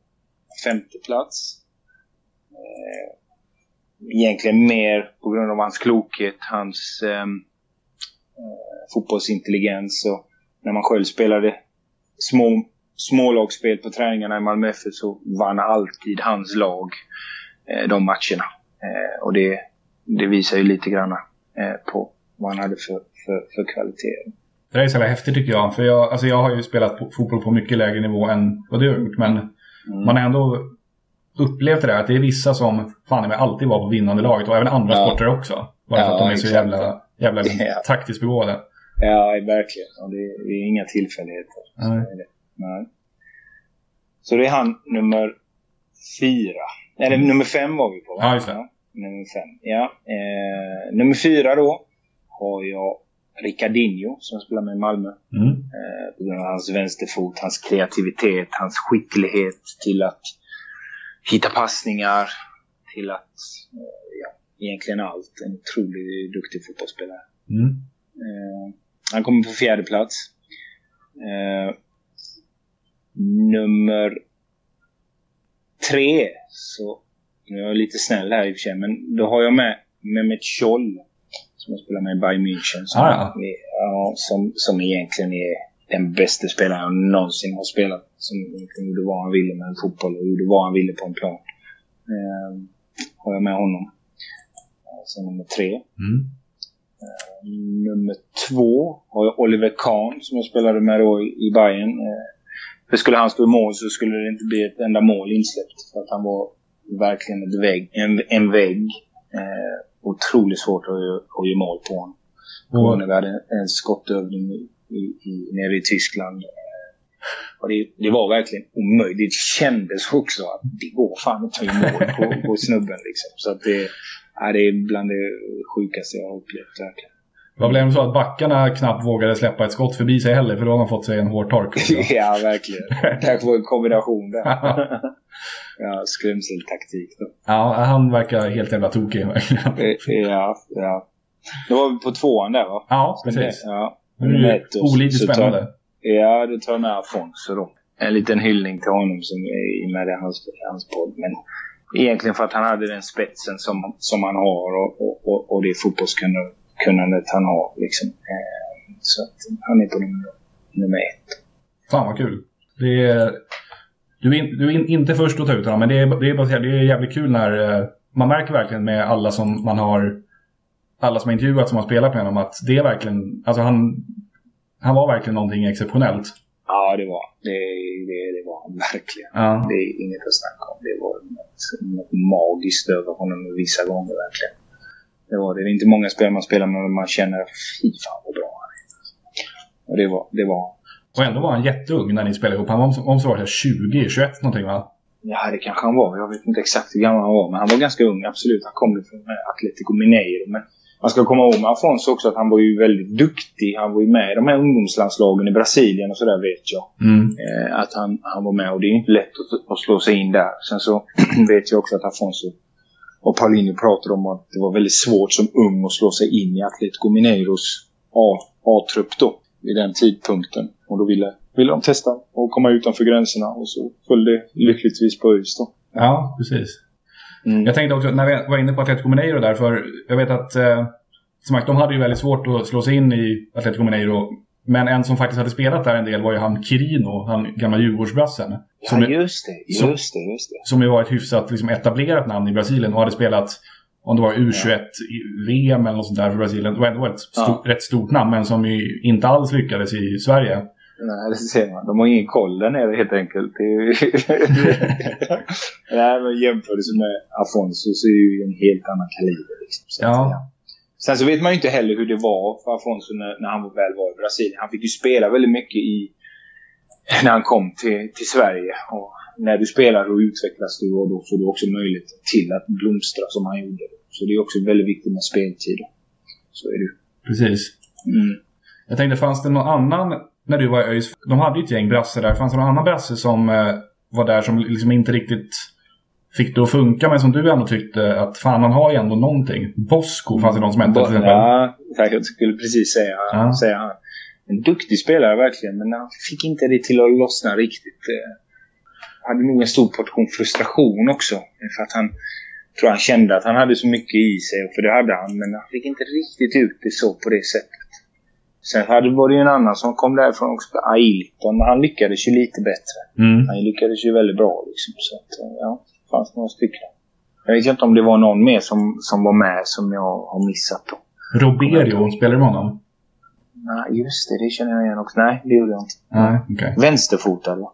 femte plats. Eh, egentligen mer på grund av hans klokhet, hans ehm, eh, fotbollsintelligens och när man själv spelade små, smålagsspel på träningarna i Malmö FF så vann alltid hans lag eh, de matcherna. Eh, och det, det visar ju lite grann eh, på vad han hade för, för, för kvaliteter.
Det där är så jävla häftigt tycker jag. För jag, alltså jag har ju spelat på, fotboll på mycket lägre nivå än vad du har gjort. Men
Mm.
man har ändå upplevt det där att det är vissa som fan med alltid var på vinnande laget. Och även andra
Ja.
sporter också. Bara för
Ja,
att de är så
exakt.
jävla, jävla
Ja.
taktiskt begåvade.
Ja, verkligen. Och det, det är inga tillfälligheter. Så
Nej.
är. Nej. Så det är han nummer fyra. Eller nummer fem var vi på va?
Ja, just det.
nummer fem. Ja. Eh, nummer fyra då har jag Ricardinho som spelar med i Malmö.
Mm.
Eh, på grund av hans vänsterfot, hans kreativitet, hans skicklighet till att hitta passningar. Till att, eh, ja, egentligen allt. En otroligt duktig fotbollsspelare.
Mm.
Eh, han kommer på fjärde plats. Eh, nummer tre, så nu är jag lite snäll här i och för sig, men då har jag med Mehmet Scholl som spelar med Bayern München. Som,
Ah, ja.
är, ja, som, som egentligen är den bästa spelaren jag någonsin har spelat. Som gjorde vad han ville med fotboll och gjorde vad han ville på en plan. Eh, har jag med honom. Eh, Som nummer tre.
Mm.
Nummer två har jag Oliver Kahn som jag spelade med då i i Bayern. Eh, För skulle han stå i mål så skulle det inte bli ett enda mål insläppt. För att han var verkligen ett vägg, en, en vägg. Eh, otroligt svårt att, att göra mål på honom. När vi hade en skottövning i, i, nere i Tyskland. Eh, och det, det var verkligen omöjligt. Det kändes också att det går fan inte att göra mål på, på snubben. Liksom. Så att det, ja, det är bland det sjukaste jag har upplevt. Verkligen.
Det var väl även så att backarna knappt vågade släppa ett skott förbi sig heller, för då har man fått sig en hård tork.
ja, verkligen. Det kanske var en kombination där. ja, skrämseltaktik då.
Ja, han verkar helt jävla tokig verkligen.
ja, ja. Då var vi på tvåan där va?
Ja, precis.
Ja.
Olidligt spännande.
Tar, ja, då tar jag med Afonso då. En liten hyllning till honom som är med i hans, hans podd. Men egentligen för att han hade den spetsen som, som han har och, och, och, och det fotbollskunnandet kunnandet han har. Liksom. Eh, så att han är på nummer, nummer ett.
Fan vad kul. Det är, du är, du är inte först att ta ut honom, men det är, det, är det är jävligt kul när eh, man märker verkligen med alla som man har alla som har intervjuat som har spelat med honom att det är verkligen, alltså han, han var verkligen någonting exceptionellt.
Ja, det var det. Det, det var han verkligen. Ja. Det är inget att snacka om. Det var något, något magiskt över honom vissa gånger verkligen. Det var det. Det är inte många spelare man spelar med man känner fy fan vad bra han är. Och det var, det var
Och ändå var han jätteung när ni spelade ihop. Han var om så var det 20, 21 någonting va?
Ja, det kanske han var. Jag vet inte exakt hur gammal han var. Men han var ganska ung, absolut. Han kom från Atletico Mineiro. Men man ska komma ihåg med Afonso också att han var ju väldigt duktig. Han var ju med i de här ungdomslandslagen i Brasilien och sådär vet jag.
Mm.
Eh, att han, han var med och det är inte lätt att, att slå sig in där. Sen så vet jag också att Afonso och Paulinho pratade om att det var väldigt svårt som ung att slå sig in i Atletico Mineiros A-trupp då. Vid den tidpunkten. Och då ville, ville de testa och komma utanför gränserna. Och så föll det lyckligtvis på ÖIS då.
Ja, precis. Mm. Jag tänkte också, när vi var inne på Atletico Mineiro där, för jag vet att eh, som sagt, de hade ju väldigt svårt att slå sig in i Atletico Mineiro. Men en som faktiskt hade spelat där en del var ju han Kirino, han gamla Djurgårdsbrassen.
Ja, just det, just det, just det.
Som ju var ett hyfsat liksom, etablerat namn i Brasilien och hade spelat, om det var U21-VM ja. eller något sånt där för Brasilien. Det var ändå ett stort, ja. rätt stort namn, men som ju inte alls lyckades i Sverige.
Nej, det ser man. De har ingen koll där nere helt enkelt. Nej, men jämförelse med Afonso så är det ju en helt annan kaliber. Liksom,
ja.
Sen så vet man ju inte heller hur det var för Afonso när, när han väl var i Brasilien. Han fick ju spela väldigt mycket i när han kom till, till Sverige. Och när du spelar och utvecklas du och då får du också möjlighet till att blomstra som han gjorde. Så det är också väldigt viktigt med speltid. Så är det
Precis.
Mm.
Jag tänkte, fanns det någon annan när du var i ÖIS? De hade ju ett gäng brassar där. Fanns det någon annan brasse som eh, var där som liksom inte riktigt fick det att funka men som du ändå tyckte att fan han har ju ändå någonting. Bosco fanns det någon som hette till exempel.
Ja, jag skulle precis säga, ja. säga han. En duktig spelare verkligen men han fick inte det till att lossna riktigt. Han hade nog en stor portion frustration också. För att han tror han kände att han hade så mycket i sig, för det hade han. Men han fick inte riktigt ut det så på det sättet. Sen hade, var det ju en annan som kom därifrån också, Ailton. Han lyckades ju lite bättre.
Mm.
Han lyckades ju väldigt bra liksom. Så att, ja fanns några stycken. Jag vet inte om det var någon mer som, som var med som jag har missat då.
Roberio, spelar du med honom?
Nej, just det. Det känner jag igen också. Nej, det gjorde jag inte.
Nej, okay.
Vänsterfotad va?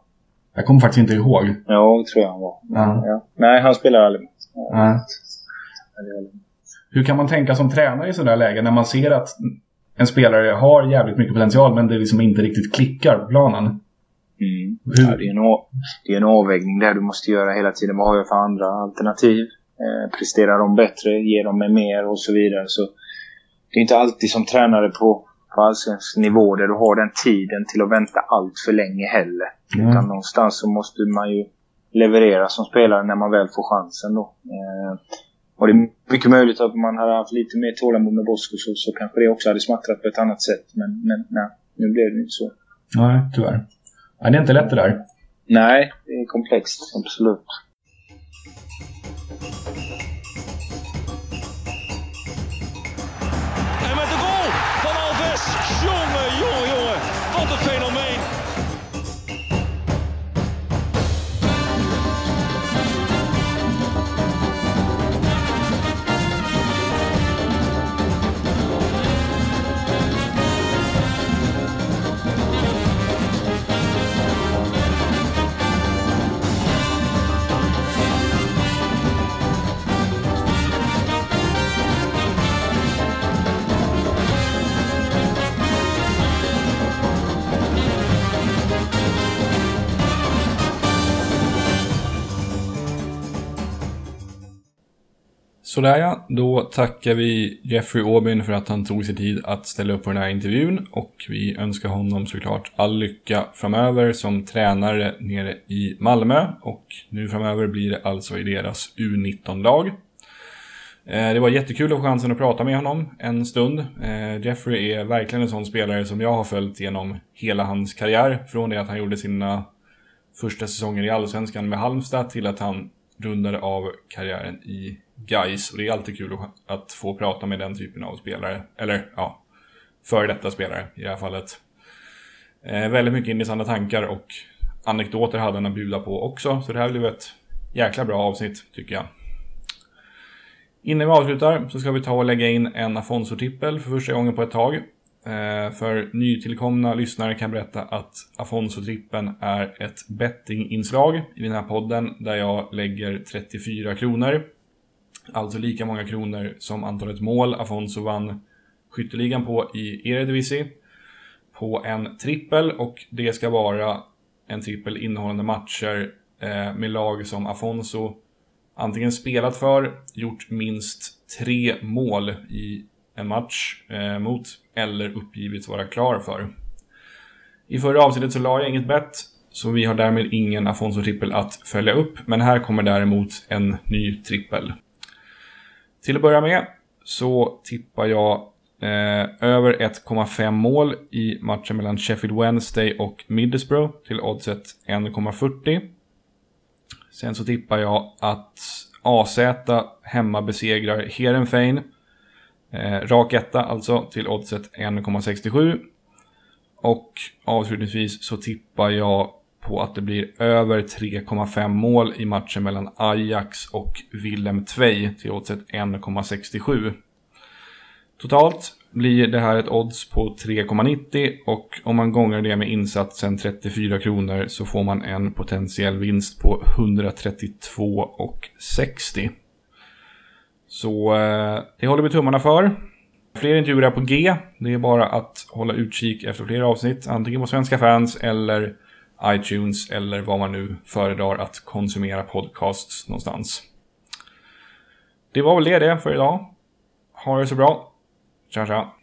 Jag kommer faktiskt inte ihåg.
Ja, det tror jag han var.
Ja.
Ja. Nej, han spelar aldrig.
Ja. Hur kan man tänka som tränare i sådana lägen när man ser att en spelare har jävligt mycket potential men det liksom inte riktigt klickar på planen?
Mm. Ja, det, är en, det är en avvägning där du måste göra hela tiden. Vad har jag för andra alternativ? Eh, presterar de bättre? Ger de mig mer? Och så vidare. Så det är inte alltid som tränare på, på allsvensk nivå där du har den tiden till att vänta allt för länge heller. Mm. Utan någonstans så måste man ju leverera som spelare när man väl får chansen då. Eh, och det är mycket möjligt att man hade haft lite mer tålamod med Bosko så, så kanske det också hade smattrat på ett annat sätt. Men, men nej, nu blev det inte så.
Nej, tyvärr. Ja, det är inte lätt det där.
Nej, det är komplext. Absolut.
Sådär ja, då tackar vi Jeffrey Aubin för att han tog sig tid att ställa upp på den här intervjun och vi önskar honom såklart all lycka framöver som tränare nere i Malmö och nu framöver blir det alltså i deras U19-lag. Eh, det var jättekul att få chansen att prata med honom en stund. Eh, Jeffrey är verkligen en sån spelare som jag har följt genom hela hans karriär. Från det att han gjorde sina första säsonger i Allsvenskan med Halmstad till att han rundade av karriären i Gais och det är alltid kul att få prata med den typen av spelare. Eller ja, före detta spelare i det här fallet. Eh, väldigt mycket intressanta tankar och anekdoter hade han att bjuda på också. Så det här blev ett jäkla bra avsnitt tycker jag. Innan vi avslutar så ska vi ta och lägga in en Afonso-trippel för första gången på ett tag. Eh, för nytillkomna lyssnare kan jag berätta att Afonso-trippen är ett bettinginslag i den här podden där jag lägger 34 kronor Alltså lika många kronor som antalet mål Afonso vann skytteligan på i Eredivisie. På en trippel och det ska vara en trippel innehållande matcher eh, med lag som Afonso antingen spelat för, gjort minst tre mål i en match eh, mot eller uppgivits vara klar för. I förra avsnittet så la jag inget bett, så vi har därmed ingen Afonso-trippel att följa upp, men här kommer däremot en ny trippel. Till att börja med så tippar jag eh, över 1,5 mål i matchen mellan Sheffield Wednesday och Middlesbrough till oddset 1,40. Sen så tippar jag att AZ hemma besegrar Heerenveen. Eh, rak etta alltså till oddset 1,67. Och avslutningsvis så tippar jag på att det blir över 3,5 mål i matchen mellan Ajax och Willem Tvei till oddset 1,67. Totalt blir det här ett odds på 3,90 och om man gånger det med insatsen 34 kronor så får man en potentiell vinst på 132,60. Så eh, det håller vi tummarna för. Fler intervjuer är på G. Det är bara att hålla utkik efter fler avsnitt, antingen på Svenska fans eller iTunes eller vad man nu föredrar att konsumera podcasts någonstans. Det var väl det, det för idag. Ha det så bra. Tja tja.